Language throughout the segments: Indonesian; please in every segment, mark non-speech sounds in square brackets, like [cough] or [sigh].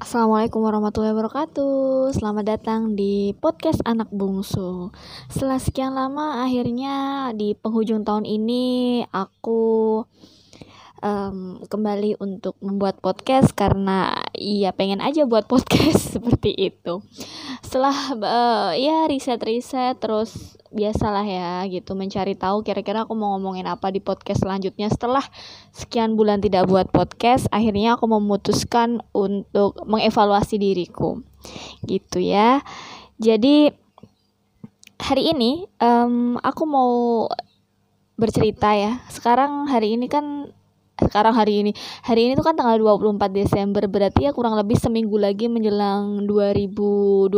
Assalamualaikum warahmatullahi wabarakatuh. Selamat datang di podcast anak bungsu. Setelah sekian lama akhirnya di penghujung tahun ini Aku um, kembali untuk membuat podcast Karena iya pengen aja buat podcast [laughs] seperti itu. Setelah uh, ya riset-riset terus biasalah ya gitu mencari tahu kira-kira aku mau ngomongin apa di podcast selanjutnya. Setelah sekian bulan tidak buat podcast akhirnya aku memutuskan untuk mengevaluasi diriku. Gitu ya. Jadi hari ini um, aku mau bercerita ya. Sekarang hari ini kan sekarang hari ini. Hari ini tuh kan tanggal 24 Desember berarti ya kurang lebih seminggu lagi menjelang 2021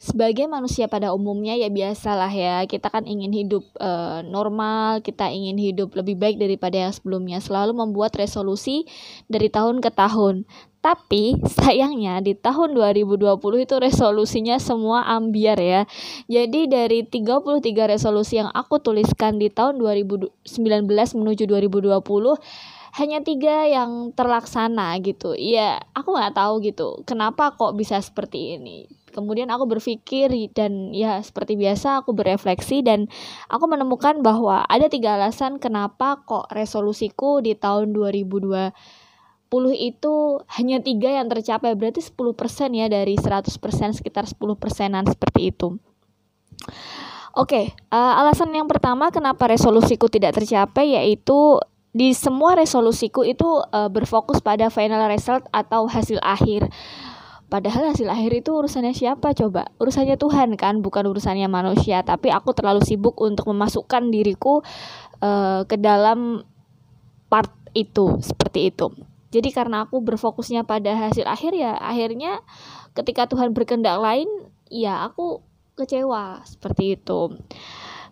sebagai manusia pada umumnya ya biasalah ya kita kan ingin hidup uh, normal kita ingin hidup lebih baik daripada yang sebelumnya. Selalu membuat resolusi dari tahun ke tahun tapi sayangnya di tahun 2020 itu resolusinya semua ambiar ya. Jadi dari 33 resolusi yang aku tuliskan di tahun 2019 menuju 2020 hanya tiga yang terlaksana gitu. Iya, aku nggak tahu gitu. Kenapa kok bisa seperti ini? kemudian aku berpikir dan ya seperti biasa aku berefleksi dan aku menemukan bahwa ada tiga alasan kenapa kok resolusiku di tahun 2020 itu hanya tiga yang tercapai berarti 10% ya dari 100% sekitar 10 persenan seperti itu Oke, okay, uh, eh, alasan yang pertama kenapa resolusiku tidak tercapai yaitu di semua resolusiku itu uh, berfokus pada final result atau hasil akhir. Padahal hasil akhir itu urusannya siapa coba? Urusannya Tuhan kan, bukan urusannya manusia. Tapi aku terlalu sibuk untuk memasukkan diriku uh, ke dalam part itu, seperti itu. Jadi karena aku berfokusnya pada hasil akhir ya, akhirnya ketika Tuhan berkehendak lain, ya aku kecewa seperti itu.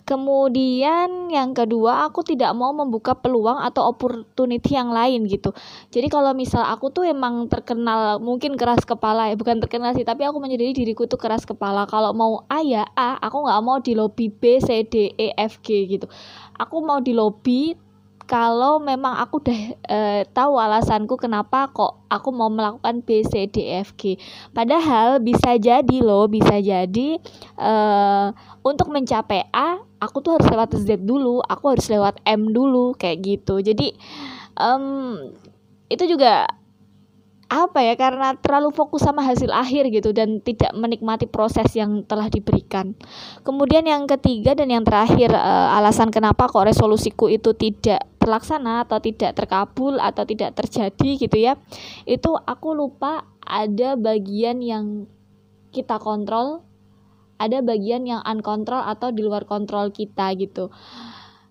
Kemudian yang kedua, aku tidak mau membuka peluang atau opportunity yang lain gitu. Jadi kalau misal aku tuh emang terkenal mungkin keras kepala ya, bukan terkenal sih, tapi aku menjadi diriku tuh keras kepala. Kalau mau A ya A, aku nggak mau di lobby B, C, D, E, F, G gitu. Aku mau di lobby kalau memang aku udah e, tahu alasanku kenapa kok aku mau melakukan B C D F G. Padahal bisa jadi loh, bisa jadi e, untuk mencapai A, aku tuh harus lewat Z dulu, aku harus lewat M dulu kayak gitu. Jadi um, itu juga apa ya karena terlalu fokus sama hasil akhir gitu dan tidak menikmati proses yang telah diberikan. Kemudian yang ketiga dan yang terakhir uh, alasan kenapa kok resolusiku itu tidak terlaksana atau tidak terkabul atau tidak terjadi gitu ya. Itu aku lupa ada bagian yang kita kontrol, ada bagian yang uncontrol atau di luar kontrol kita gitu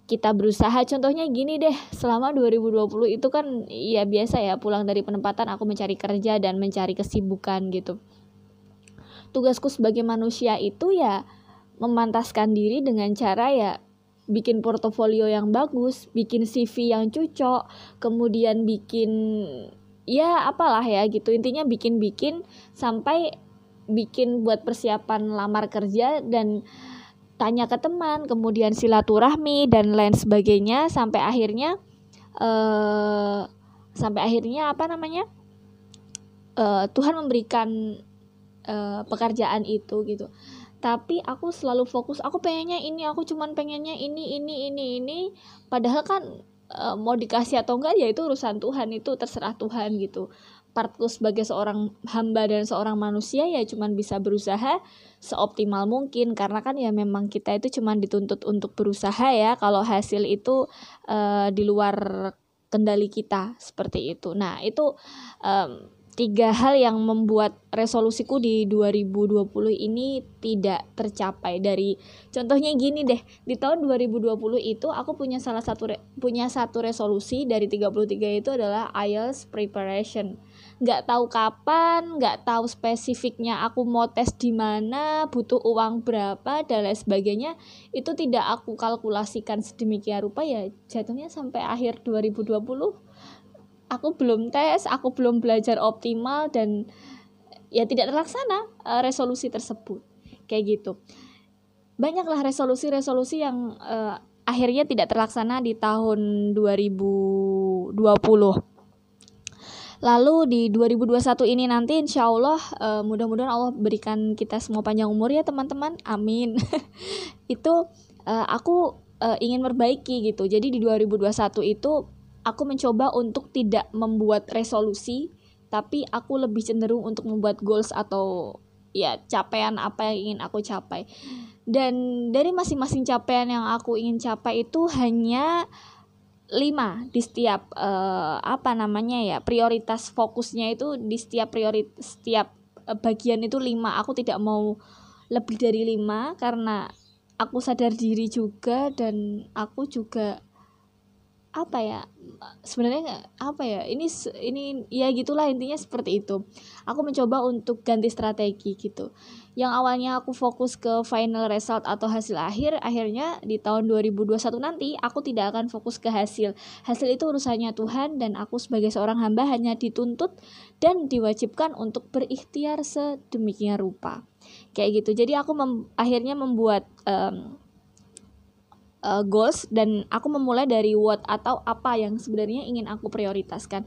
kita berusaha. Contohnya gini deh selama 2020 itu kan ya biasa ya pulang dari penempatan aku mencari kerja dan mencari kesibukan gitu. Tugasku sebagai manusia itu ya memantaskan diri dengan cara ya bikin portofolio yang bagus bikin CV yang cocok kemudian bikin ya apalah ya gitu. Intinya bikin-bikin sampai bikin buat persiapan lamar kerja dan tanya ke teman, kemudian silaturahmi dan lain sebagainya sampai akhirnya uh, sampai akhirnya apa namanya uh, Tuhan memberikan uh, pekerjaan itu gitu. Tapi aku selalu fokus, aku pengennya ini, aku cuman pengennya ini, ini, ini, ini. Padahal kan uh, mau dikasih atau enggak ya itu urusan Tuhan, itu terserah Tuhan gitu partku sebagai seorang hamba dan seorang manusia ya cuman bisa berusaha seoptimal mungkin karena kan ya memang kita itu cuman dituntut untuk berusaha ya kalau hasil itu uh, di luar kendali kita seperti itu. Nah, itu um, tiga hal yang membuat resolusiku di 2020 ini tidak tercapai. Dari contohnya gini deh di tahun 2020 itu aku punya salah satu re, punya satu resolusi dari 33 itu adalah IELTS preparation. Nggak tahu kapan nggak tahu spesifiknya aku mau tes di mana butuh uang berapa dan lain sebagainya itu tidak aku kalkulasikan sedemikian rupa ya jatuhnya sampai akhir 2020 aku belum tes, aku belum belajar optimal dan ya tidak terlaksana uh, resolusi tersebut. Kayak gitu. Banyaklah resolusi-resolusi yang uh, akhirnya tidak terlaksana di tahun 2020. lalu di 2021 ini nanti insya Allah uh, mudah-mudahan Allah berikan kita semua panjang umur ya teman-teman amin [laughs] itu uh, aku uh, ingin memperbaiki gitu jadi di 2021 itu aku mencoba untuk tidak membuat resolusi tapi aku lebih cenderung untuk membuat goals atau ya capaian apa yang ingin aku capai. Dan dari masing-masing capaian yang aku ingin capai itu hanya lima di setiap uh, apa namanya ya prioritas fokusnya itu di setiap prioritas setiap uh, bagian itu lima. Aku tidak mau lebih dari lima karena aku sadar diri juga dan aku juga apa ya sebenarnya apa ya ini ini ya gitulah intinya seperti itu. Aku mencoba untuk ganti strategi gitu. Yang awalnya aku fokus ke final result atau hasil akhir akhirnya di tahun 2021 nanti aku tidak akan fokus ke hasil. Hasil itu urusannya Tuhan dan aku sebagai seorang hamba hanya dituntut dan diwajibkan untuk berikhtiar sedemikian rupa. Kayak gitu. Jadi aku mem akhirnya membuat um, uh, goals dan aku memulai dari what atau apa yang sebenarnya ingin aku prioritaskan.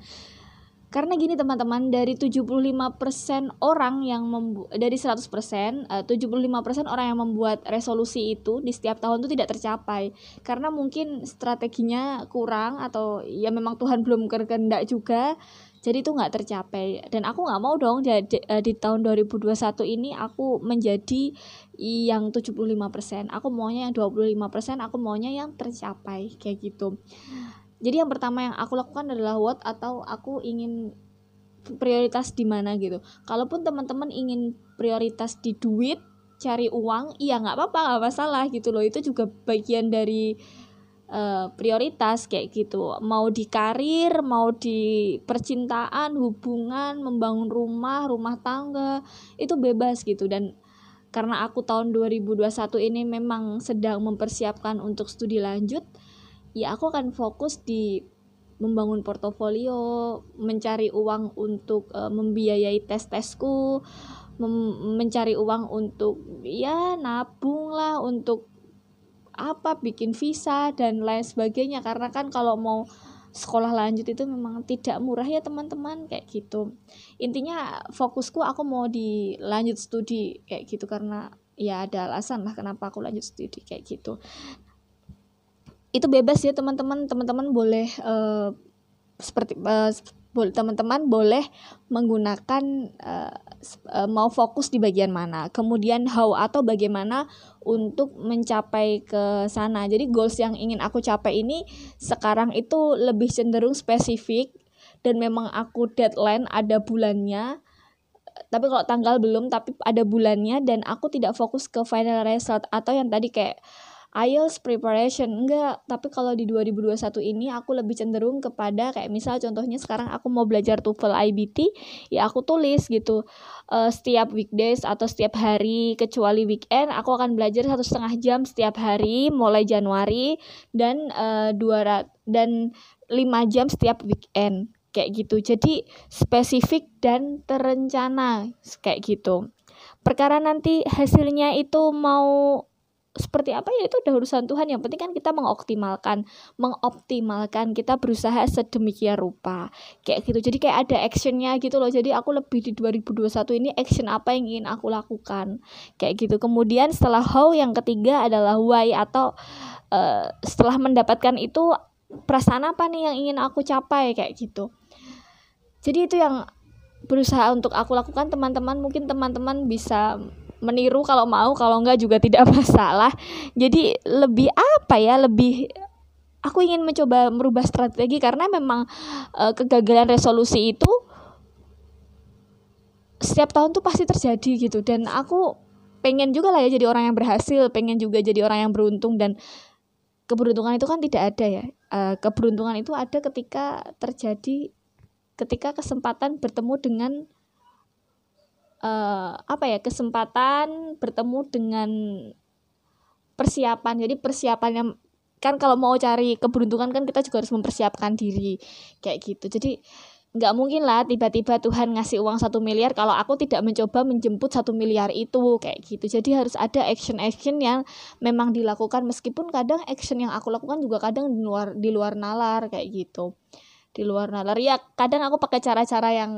Karena gini teman-teman, dari 75% orang yang membu dari 100%, uh, 75% orang yang membuat resolusi itu di setiap tahun itu tidak tercapai. Karena mungkin strateginya kurang atau ya memang Tuhan belum berkehendak juga jadi itu nggak tercapai. Dan aku nggak mau dong di, eh, di tahun 2021 ini aku menjadi yang 75% aku maunya yang 25% aku maunya yang tercapai kayak gitu jadi yang pertama yang aku lakukan adalah what atau aku ingin prioritas di mana gitu. Kalaupun teman-teman ingin prioritas di duit cari uang iya nggak apa-apa nggak masalah gitu loh. Itu juga bagian dari uh, prioritas kayak gitu. Mau di karir mau di percintaan hubungan membangun rumah rumah tangga itu bebas gitu. Dan karena aku tahun 2021 ini memang sedang mempersiapkan untuk studi lanjut ya aku akan fokus di membangun portofolio mencari uang untuk uh, membiayai tes-tesku mencari uang untuk ya nabung lah untuk apa bikin visa dan lain sebagainya. Karena kan kalau mau sekolah lanjut itu memang tidak murah ya teman-teman kayak gitu. Intinya fokusku aku mau di lanjut studi kayak gitu karena ya ada alasan lah kenapa aku lanjut studi kayak gitu itu bebas ya teman-teman. Teman-teman boleh uh, seperti uh, teman-teman boleh menggunakan uh, mau fokus di bagian mana. Kemudian how atau bagaimana untuk mencapai ke sana. Jadi goals yang ingin aku capai ini sekarang itu lebih cenderung spesifik dan memang aku deadline ada bulannya. Tapi kalau tanggal belum tapi ada bulannya dan aku tidak fokus ke final result atau yang tadi kayak IELTS preparation. Enggak tapi kalau di 2021 ini aku lebih cenderung kepada kayak misal contohnya sekarang aku mau belajar TOEFL IBT ya aku tulis gitu. Uh, setiap weekdays atau setiap hari kecuali weekend aku akan belajar satu setengah jam setiap hari mulai Januari dan uh, dan lima jam setiap weekend kayak gitu. Jadi spesifik dan terencana kayak gitu. Perkara nanti hasilnya itu mau seperti apa ya itu udah urusan Tuhan. Yang penting kan kita mengoptimalkan mengoptimalkan kita berusaha sedemikian rupa. Kayak gitu. Jadi kayak ada actionnya gitu loh. Jadi aku lebih di 2021 ini action apa yang ingin aku lakukan. Kayak gitu. Kemudian setelah how yang ketiga adalah why atau uh, setelah mendapatkan itu perasaan apa nih yang ingin aku capai? Kayak gitu. Jadi itu yang berusaha untuk aku lakukan. Teman-teman mungkin teman-teman bisa meniru kalau mau kalau enggak juga tidak [laughs] masalah. Jadi lebih apa ya lebih aku ingin mencoba merubah strategi karena memang e, kegagalan resolusi itu setiap tahun tuh pasti terjadi gitu. Dan aku pengen juga lah ya jadi orang yang berhasil pengen juga jadi orang yang beruntung dan keberuntungan itu kan tidak ada ya. E, keberuntungan itu ada ketika terjadi ketika kesempatan bertemu dengan uh, apa ya kesempatan bertemu dengan persiapan. Jadi persiapannya kan kalau mau cari keberuntungan kan kita juga harus mempersiapkan diri kayak gitu. Jadi nggak mungkin lah tiba-tiba Tuhan ngasih uang satu miliar kalau aku tidak mencoba menjemput satu miliar itu kayak gitu. Jadi harus ada action-action yang memang dilakukan meskipun kadang action yang aku lakukan juga kadang di luar di luar nalar kayak gitu. Di luar nalar. Ya kadang aku pakai cara-cara yang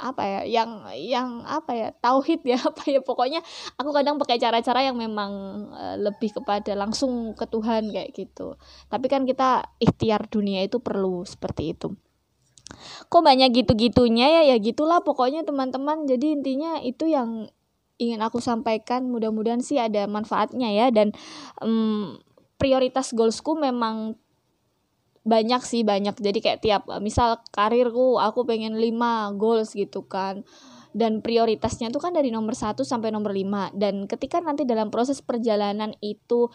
apa ya yang yang apa ya tauhid ya [laughs] apa ya pokoknya aku kadang pakai cara-cara yang memang uh, lebih kepada langsung ke Tuhan kayak gitu. Tapi kan kita ikhtiar dunia itu perlu seperti itu. Kok banyak gitu-gitunya ya? Ya gitulah pokoknya teman-teman. Jadi intinya itu yang ingin aku sampaikan mudah-mudahan sih ada manfaatnya ya. Dan um, prioritas goalsku memang banyak sih banyak jadi kayak tiap misal karirku aku pengen 5 goals gitu kan dan prioritasnya tuh kan dari nomor 1 sampai nomor 5 dan ketika nanti dalam proses perjalanan itu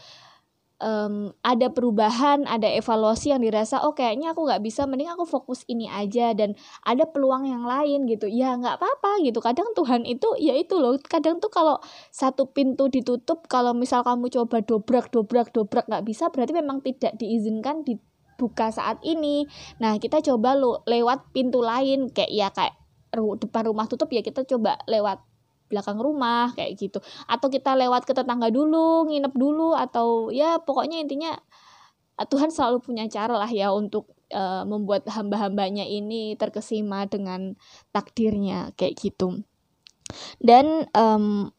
um, ada perubahan, ada evaluasi yang dirasa oh kayaknya aku nggak bisa, mending aku fokus ini aja dan ada peluang yang lain gitu. Ya nggak apa-apa gitu. Kadang Tuhan itu ya itu loh. Kadang tuh kalau satu pintu ditutup, kalau misal kamu coba dobrak, dobrak, dobrak nggak bisa, berarti memang tidak diizinkan di buka saat ini. Nah, kita coba lo lewat pintu lain kayak ya kayak depan rumah tutup ya kita coba lewat belakang rumah kayak gitu. Atau kita lewat ke tetangga dulu, nginep dulu atau ya pokoknya intinya Tuhan selalu punya cara lah ya untuk uh, membuat hamba-hambanya ini terkesima dengan takdirnya kayak gitu. Dan um,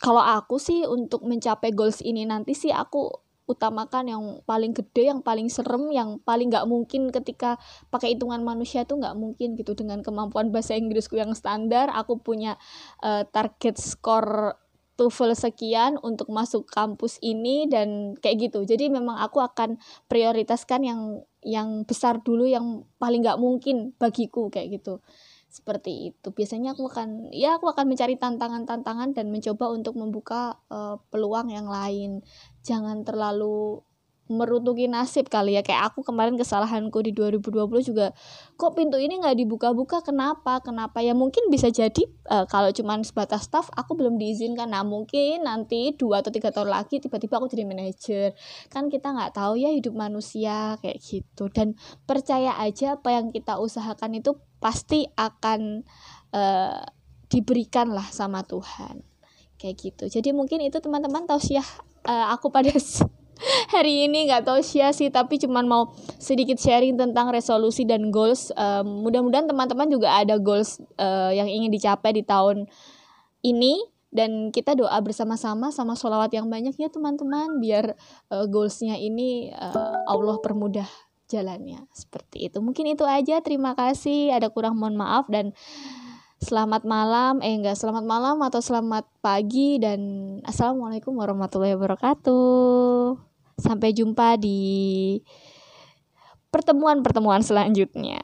kalau aku sih untuk mencapai goals ini nanti sih aku utamakan yang paling gede, yang paling serem, yang paling nggak mungkin ketika pakai hitungan manusia tuh nggak mungkin gitu dengan kemampuan bahasa Inggrisku yang standar, aku punya uh, target skor TOEFL sekian untuk masuk kampus ini dan kayak gitu. Jadi memang aku akan prioritaskan yang yang besar dulu yang paling nggak mungkin bagiku kayak gitu seperti itu. Biasanya aku akan ya aku akan mencari tantangan-tantangan dan mencoba untuk membuka uh, peluang yang lain. Jangan terlalu merutuki nasib kali ya. Kayak aku kemarin kesalahanku di 2020 juga kok pintu ini nggak dibuka-buka? Kenapa? Kenapa? Ya mungkin bisa jadi uh, kalau cuman sebatas staff aku belum diizinkan. Nah mungkin nanti dua atau tiga tahun lagi tiba-tiba aku jadi manajer. Kan kita nggak tahu ya hidup manusia kayak gitu. Dan percaya aja apa yang kita usahakan itu pasti akan uh, diberikan lah sama Tuhan. Kayak gitu. Jadi mungkin itu teman-teman. Tausiah uh, aku pada [laughs] [laughs] hari ini nggak tahu sih sih tapi cuman mau sedikit sharing tentang resolusi dan goals. Um, mudah-mudahan teman-teman juga ada goals uh, yang ingin dicapai di tahun ini. Dan kita doa bersama-sama sama sholawat yang banyak ya teman-teman biar uh, goalsnya ini uh, Allah permudah jalannya. Seperti itu. Mungkin itu aja. Terima kasih. Ada kurang mohon maaf. Dan selamat malam. Eh enggak selamat malam atau selamat pagi. Dan assalamualaikum warahmatullahi wabarakatuh Sampai jumpa di pertemuan-pertemuan selanjutnya.